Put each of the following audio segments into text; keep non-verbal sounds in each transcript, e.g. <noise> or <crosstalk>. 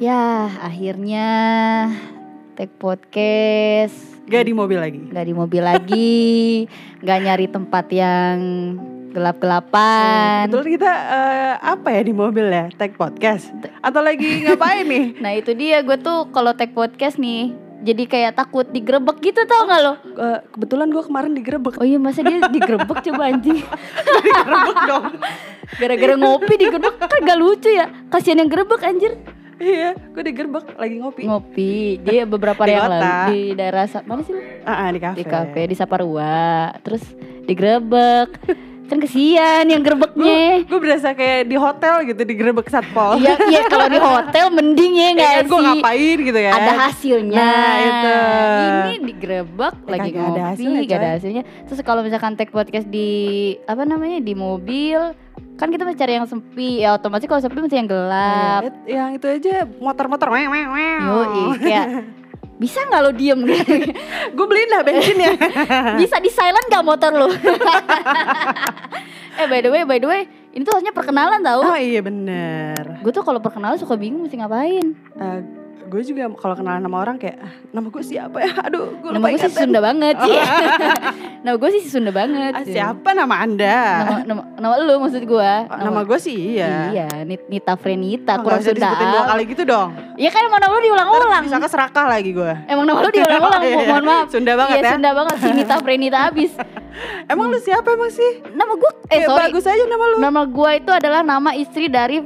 Ya, akhirnya take podcast Gak di mobil lagi. nggak di mobil lagi, <laughs> nggak nyari tempat yang gelap-gelapan. Betul kita eh, apa ya di mobil ya? Take podcast atau lagi ngapain nih? <laughs> Nah itu dia gue tuh kalau take podcast nih, jadi kayak takut digerebek gitu tau nggak lo? Eh, kebetulan gue kemarin digerebek. Oh iya masa dia digerebek <laughs> coba anjing <laughs> digerebek dong. Gara-gara ngopi digerebek kan gak lucu ya Kasian yang gerebek anjir Iya, gue digerebek lagi ngopi. Ngopi Dia beberapa hari Di yang lalu Di daerah Mana sih? Ah, ah, di kafe. Di kafe Di Saparua Terus digerebek Kan kesian yang gerebeknya Gue berasa kayak di hotel gitu digerebek satpol. Iya iya kalau di hotel mending ya <laughs> nggak kan sih gue ngapain gitu ya? ada hasilnya Nah, itu. ini digerebek Eh, lagi kagak ada ngopi hasilnya, gak ada hasilnya terus kalau misalkan take podcast di apa namanya di mobil kan kita mesti cari yang sepi ya otomatis kalau sepi mesti yang gelap Iya, yang itu aja motor-motor meh. Yoi, kayak <laughs> bisa nggak lo diem <laughs> Gue beliin dah bensinnya. <laughs> bisa di silent gak motor lo <laughs> eh by the way by the way ini tuh harusnya perkenalan tau oh iya bener. gue tuh kalau perkenalan suka bingung mesti ngapain Eh, gue juga kalau kenalan sama orang kayak ah, nama gue siapa ya? Aduh, gue nama gue sih. Sunda banget sih <laughs> nama gue sih Sunda banget Ah, siapa nama anda? nama nama, nama lu maksud gue Oh, nama gue sih iya. iya Nit- Nita Frenita Oh, kurang Sunda dua kali gitu dong. ya kan emang nama lu diulang-ulang Bisa keserakah lagi gue. emang nama lu diulang-ulang <laughs> Iya, mohon maaf Sunda banget iya, ya. Sunda banget si Nita Frenita abis <laughs> Emang lu siapa emang sih? nama gue eh Eh, sorry bagus aja nama lu. nama gue itu adalah nama istri dari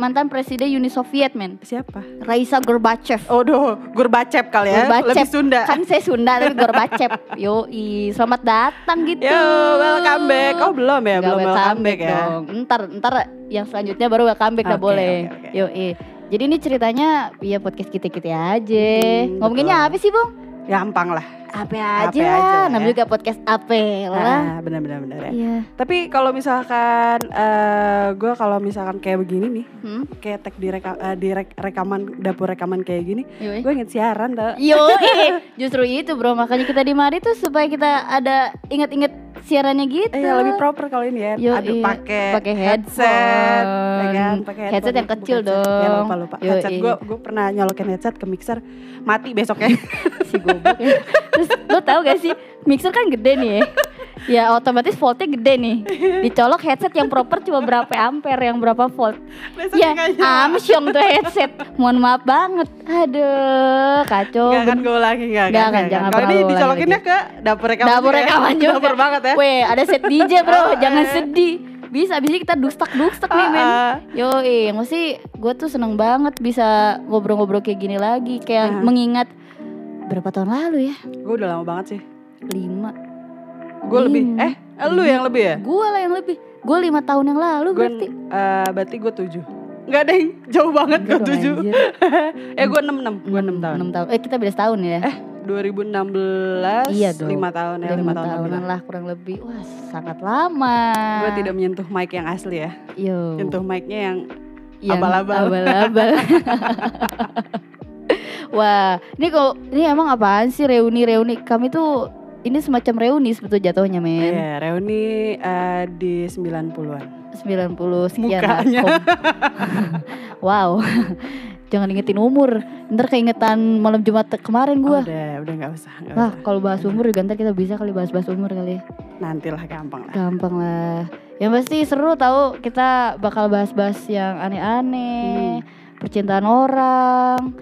mantan presiden Uni Soviet men Siapa? Raisa Gorbachev Oh, doh, Gurbacep kali ya. Gorbachev. Lebih Sunda. kan saya Sunda tapi Gorbachev yoi selamat datang gitu Yo, welcome back. Oh, belum ya? Nggak belum welcome back ya. dong. Ntar ntar yang selanjutnya baru welcome back dah Oke, boleh. oke, oke. Yoi. Jadi ini ceritanya ya podcast kita-kita aja. Hmm, Ngomonginnya betul. apa sih, Bung? Gampang lah. Apa Apa aja aja lah. lah Namanya ya. juga podcast apa lah. Ah, benar-benar benar ya. Iya. Tapi kalau misalkan eh gue kalau misalkan kayak begini nih, Hmm? kayak tag di, reka, eh, di rek- rekaman dapur rekaman kayak gini, gue inget siaran tau. Yoi. Justru itu, Bro. Makanya kita di mari tuh supaya kita ada inget-inget siarannya gitu. Eh, ya lebih proper kalau ini ya. Yoi. Aduh pakai Pakai headset, ya kan? Pakai Headset yang bukan kecil headset. Ya dong. lupa lupa. Yoi. Headset gue gue pernah nyolokin headset ke mixer mati besoknya. <laughs> si goblok ya. Terus lo tau gak sih mixer kan gede nih ya. <laughs> Ya otomatis voltnya gede nih. Dicolok headset yang proper cuma berapa ampere yang berapa volt. Ya nyala. amsyong tuh headset. Mohon maaf banget. Aduh kacau. Nggak akan gue ulangi Nggak kan? akan, jangan Kalau pernah ini dicolokinnya ke dapur rekaman. Dapur ya. rekaman juga. Dapur banget ya. Weh ada set DJ bro. Oh, Jangan eh. sedih. Bisa abis ini kita dustak dustak nih men. Ah. Yoi, mesti gue tuh seneng banget bisa ngobrol-ngobrol kayak gini lagi. Kayak Ah. mengingat berapa tahun lalu ya? Gue udah lama banget sih. Lima. Gue lebih. Lima. Eh, lu yang lebih ya? Gue lah yang lebih. Gue lima tahun yang lalu Gue berarti. eh, berarti gue tujuh. Enggak deh, jauh banget gue tujuh. <laughs> eh gue enam enam, gue enam tahun. Enam tahun. Eh kita beda setahun ya. Eh 2016 Iya dong. lima tahun ya lima lima tahun tahunan lebih lah kurang lebih. Wah sangat lama. Gue tidak menyentuh mic yang asli ya, Yo. menyentuh micnya yang Yang abal-abal. abal-abal. <laughs> Wah, ini kok ini emang apaan sih reuni-reuni? Kami tuh ini semacam reuni sebetulnya jatuhnya men. Iya, reuni eh, di 90-an. 90 sekian Mukanya. <laughs> wow. Jangan ingetin umur. Ntar keingetan malam Jumat kemarin Oh, gua. udah, udah nggak usah, nggak Wah, kalau bahas umur juga ntar kita bisa kali bahas-bahas umur kali ya. Nantilah gampang lah. Gampang lah. Yang pasti seru tahu kita bakal bahas-bahas yang aneh-aneh, percintaan orang,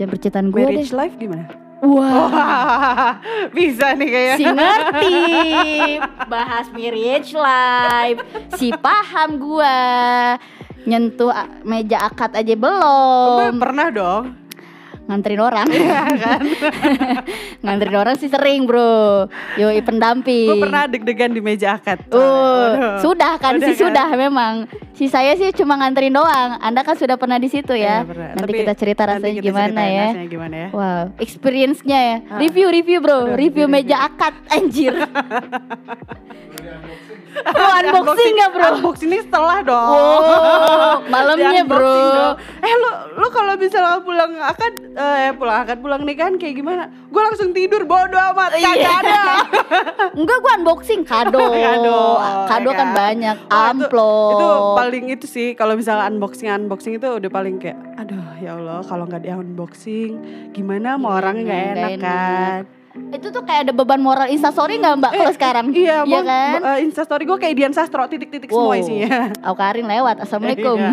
dan percintaan gue deh. Marriage life gimana? Wah, <laughs> bisa nih kayaknya. si ngerti <laughs> bahas marriage life, si paham gua nyentuh meja akad aja belum pernah dong. nganterin orang Iya kan? <laughs> nganterin orang sih sering bro yoi pendamping Gue pernah deg-degan di meja akad. Waduh. sudah kan Udah sih kan? sudah memang. Si saya sih cuma nganterin doang. Anda kan sudah pernah di situ ya. Iya, pernah. Nanti Tapi kita cerita nanti rasanya kita gimana ya. rasanya gimana ya. Wow, experience-nya ya. Ah. Review review bro, Aduh, review review, meja akad anjir. <laughs> oh, unboxing nggak bro? Unboxing ini setelah dong. Oh, <laughs> malamnya bro. dong. Eh lu lu kalau misalnya pulang akad eh pulang akad pulang nih kan kayak gimana? Gue langsung tidur bodo amat Iya. kagak ada. <laughs> Enggak gua unboxing kado. Kado, Kado ya kan kan? banyak, Oh, itu- amplop. Itu paling itu sih kalau misalnya unboxing unboxing itu udah paling kayak aduh ya Allah kalau nggak di unboxing gimana mau Iya, orang nggak enak enak. kan? Itu tuh kayak ada beban moral instastory nggak mbak kalau sekarang? Iya, mau kan? uh, instastory gue kayak Dian Sastro titik-titik semua Wow. isinya. <laughs> Aukarin lewat, assalamualaikum. Iya.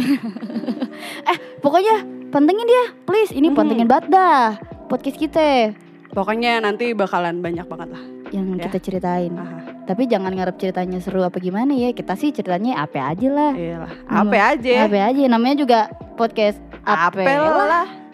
<laughs> eh pokoknya pentingin dia, please. Ini Hmm. pentingin banget dah podcast kita Pokoknya nanti bakalan banyak banget lah. yang Ya. kita ceritain. Aha, Tapi jangan ngarep ceritanya seru apa gimana ya. Kita sih ceritanya apa aja lah. iyalah. Apa aja? Apa aja namanya juga podcast Apel lah.